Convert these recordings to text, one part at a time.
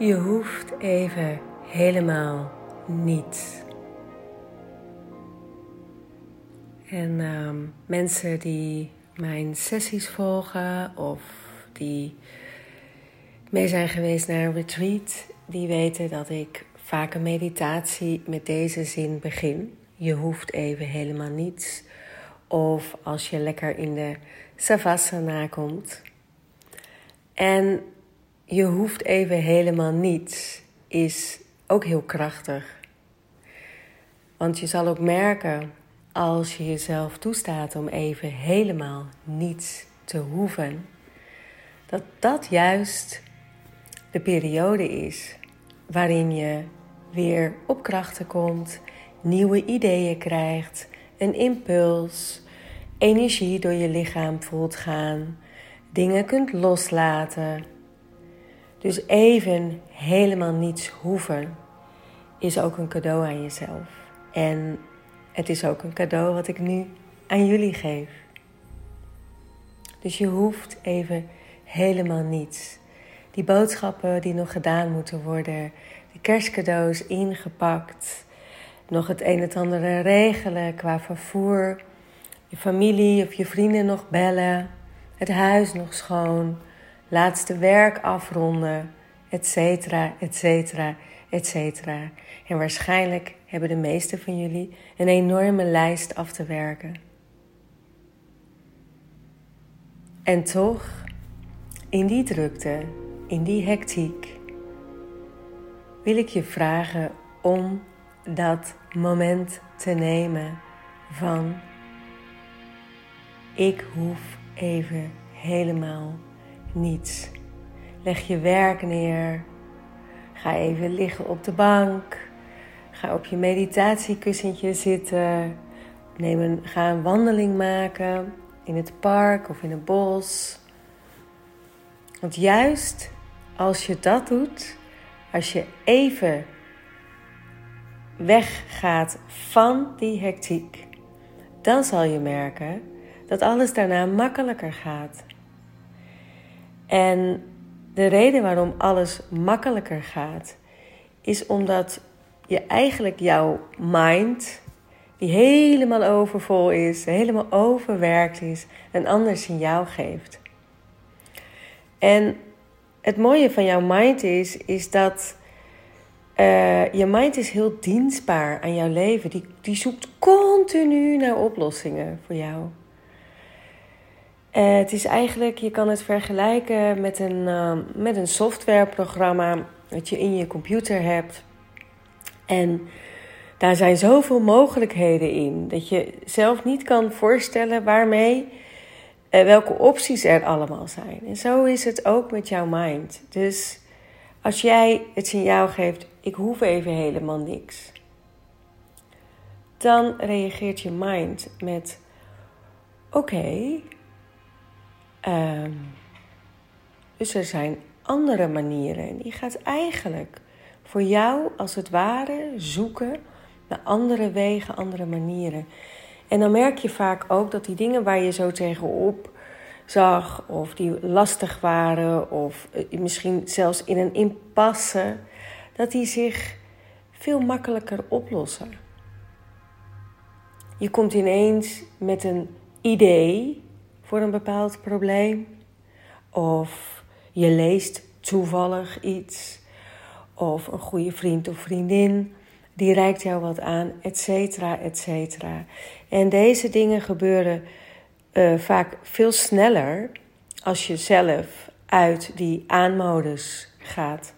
Je hoeft even helemaal niet. En ehm, mensen die mijn sessies volgen of die mee zijn geweest naar een retreat, die weten dat ik vaak een meditatie met deze zin begin. Je hoeft even helemaal niets. Of als je lekker in de savasana komt. En je hoeft even helemaal niets is ook heel krachtig. Want je zal ook merken als je jezelf toestaat om even helemaal niets te hoeven, dat dat juist de periode is waarin je weer op krachten komt, nieuwe ideeën krijgt, een impuls, energie door je lichaam voelt gaan, dingen kunt loslaten. Dus even helemaal niets hoeven is ook een cadeau aan jezelf. En het is ook een cadeau wat ik nu aan jullie geef. Dus je hoeft even helemaal niets. Die boodschappen die nog gedaan moeten worden, de kerstcadeaus ingepakt, nog het een en ander regelen qua vervoer, je familie of je vrienden nog bellen, het huis nog schoon, laatste werk afronden, et cetera, et cetera, et cetera. En waarschijnlijk hebben de meeste van jullie een enorme lijst af te werken. En toch, in die drukte, in die hectiek, wil ik je vragen om dat moment te nemen van ik hoef even helemaal niets. Leg je werk neer. Ga even liggen op de bank. Ga op je meditatiekussentje zitten. Neem een, ga een wandeling maken in het park of in het bos. Want juist als je dat doet, als je even weggaat van die hectiek, dan zal je merken dat alles daarna makkelijker gaat. En de reden waarom alles makkelijker gaat, is omdat je eigenlijk jouw mind, die helemaal overvol is, helemaal overwerkt is, een ander signaal geeft. En het mooie van jouw mind is, is dat uh, je mind is heel dienstbaar aan jouw leven. Die, die zoekt continu naar oplossingen voor jou. Uh, het is eigenlijk, je kan het vergelijken met een, uh, met een softwareprogramma dat je in je computer hebt. En daar zijn zoveel mogelijkheden in dat je zelf niet kan voorstellen waarmee, uh, welke opties er allemaal zijn. En zo is het ook met jouw mind. Dus als jij het signaal geeft, ik hoef even helemaal niks, dan reageert je mind met: oké. Um, dus er zijn andere manieren. En die gaat eigenlijk voor jou als het ware zoeken naar andere wegen, andere manieren. En dan merk je vaak ook dat die dingen waar je zo tegenop zag, of die lastig waren, of eh, misschien zelfs in een impasse, dat die zich veel makkelijker oplossen. Je komt ineens met een idee voor een bepaald probleem. Of je leest toevallig iets. Of een goede vriend of vriendin die reikt jou wat aan, et cetera, et cetera. En deze dingen gebeuren uh, vaak veel sneller als je zelf uit die aanmodus gaat.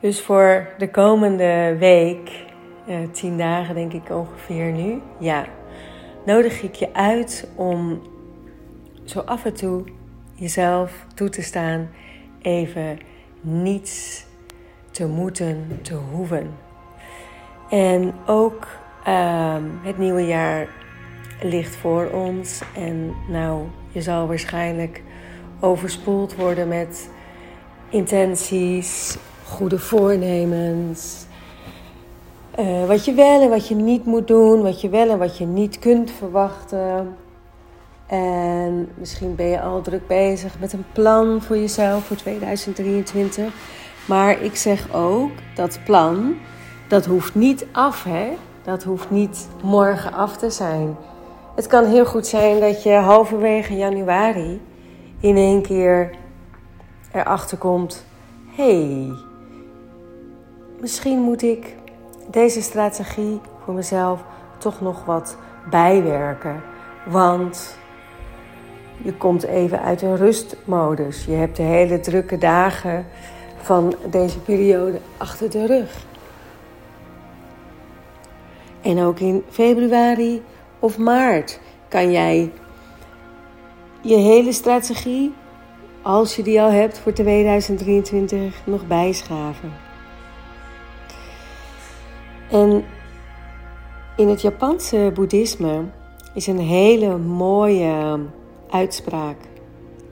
Dus voor de komende week, uh, tien dagen denk ik ongeveer nu, ja, nodig ik je uit om zo af en toe jezelf toe te staan even niets te moeten, te hoeven. En ook ehm, het nieuwe jaar ligt voor ons. En nou, je zal waarschijnlijk overspoeld worden met intenties, goede voornemens, uh, wat je wel en wat je niet moet doen, wat je wel en wat je niet kunt verwachten. En misschien ben je al druk bezig met een plan voor jezelf voor 2023. Maar ik zeg ook dat plan, dat hoeft niet af, hè? Dat hoeft niet morgen af te zijn. Het kan heel goed zijn dat je halverwege januari in één keer erachter komt: hey, misschien moet ik deze strategie voor mezelf toch nog wat bijwerken. Want je komt even uit een rustmodus. Je hebt de hele drukke dagen van deze periode achter de rug. En ook in februari of maart kan jij je hele strategie, als je die al hebt voor 2023, nog bijschaven. En in het Japanse boeddhisme is een hele mooie uitspraak.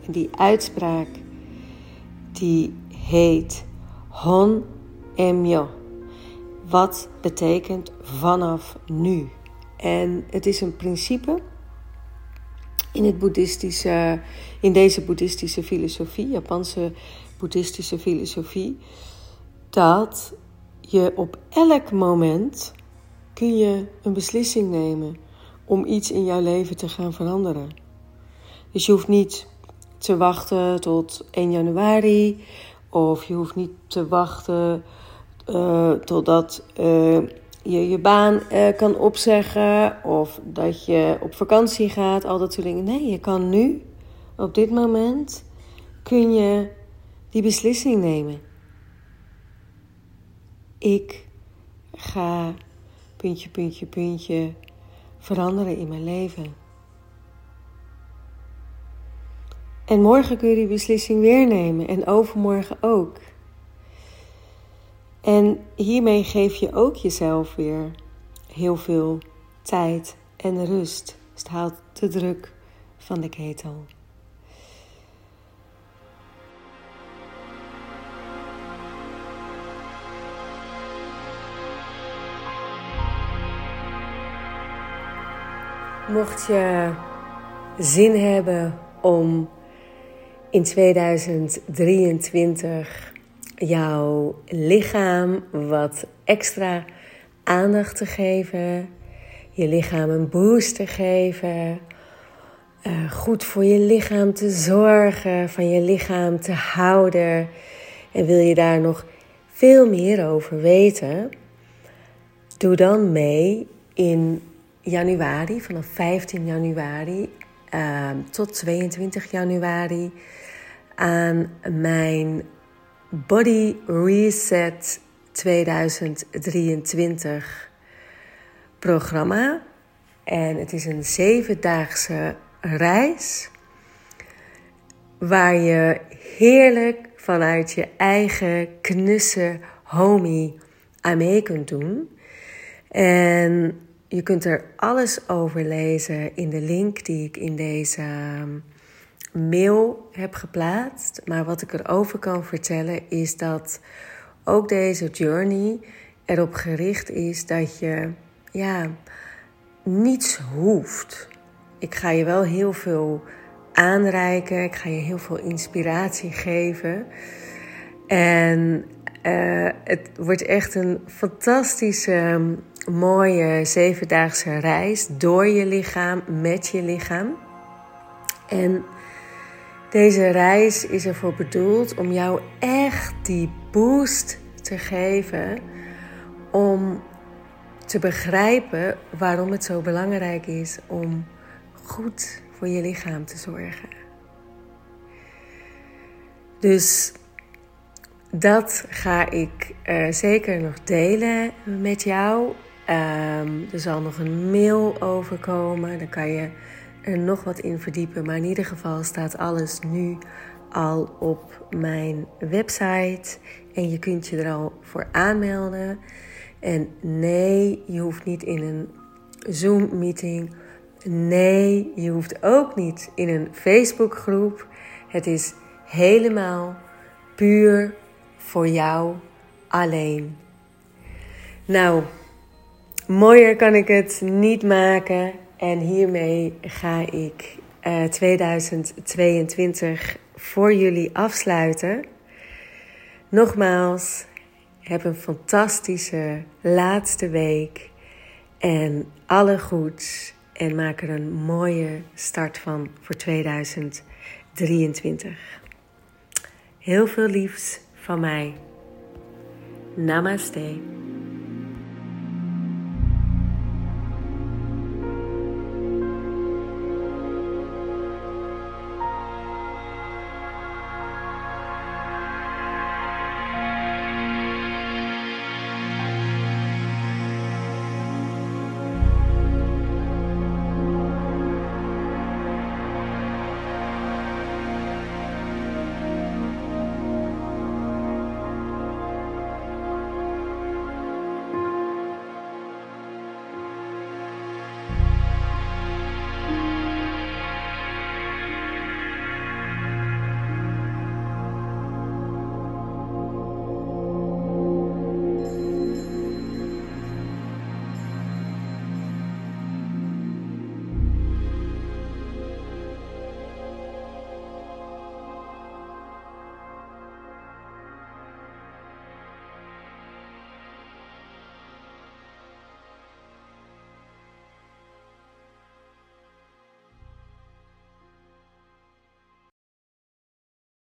En die uitspraak die heet Hon Emyo. Wat betekent vanaf nu? En het is een principe in, het boeddhistische, in deze boeddhistische filosofie, Japanse boeddhistische filosofie, dat je op elk moment kun je een beslissing nemen om iets in jouw leven te gaan veranderen. Dus je hoeft niet te wachten tot 1 januari of je hoeft niet te wachten uh, totdat uh, je je baan uh, kan opzeggen of dat je op vakantie gaat, al dat soort dingen. Nee, je kan nu, op dit moment, kun je die beslissing nemen. Ik ga puntje, puntje, puntje veranderen in mijn leven. En morgen kun je die beslissing weer nemen en overmorgen ook. En hiermee geef je ook jezelf weer heel veel tijd en rust. Dus het haalt de druk van de ketel. Mocht je zin hebben om in 2023 jouw lichaam wat extra aandacht te geven, je lichaam een boost te geven, uh, goed voor je lichaam te zorgen, van je lichaam te houden. En wil je daar nog veel meer over weten? Doe dan mee in januari, vanaf 15 januari uh, tot 22 januari, aan mijn Body Reset 2023 programma. En het is een zevendaagse reis waar je heerlijk vanuit je eigen knusse homie aan mee kunt doen. En je kunt er alles over lezen in de link die ik in deze mail heb geplaatst. Maar wat ik erover kan vertellen is dat ook deze journey erop gericht is dat je ja, niets hoeft. Ik ga je wel heel veel aanreiken. Ik ga je heel veel inspiratie geven. En uh, het wordt echt een fantastische, mooie zevendaagse reis door je lichaam, met je lichaam. En deze reis is ervoor bedoeld om jou echt die boost te geven om te begrijpen waarom het zo belangrijk is om goed voor je lichaam te zorgen. Dus dat ga ik uh, zeker nog delen met jou. Um, er zal nog een mail overkomen. Dan kan je er nog wat in verdiepen. Maar in ieder geval staat alles nu al op mijn website. En je kunt je er al voor aanmelden. En nee, je hoeft niet in een Zoom-meeting. Nee, je hoeft ook niet in een Facebook-groep. Het is helemaal puur voor jou alleen. Nou, mooier kan ik het niet maken. En hiermee ga ik 2022 voor jullie afsluiten. Nogmaals, heb een fantastische laatste week en alle goeds en maak er een mooie start van voor 2023. Heel veel liefs van mij. Namaste.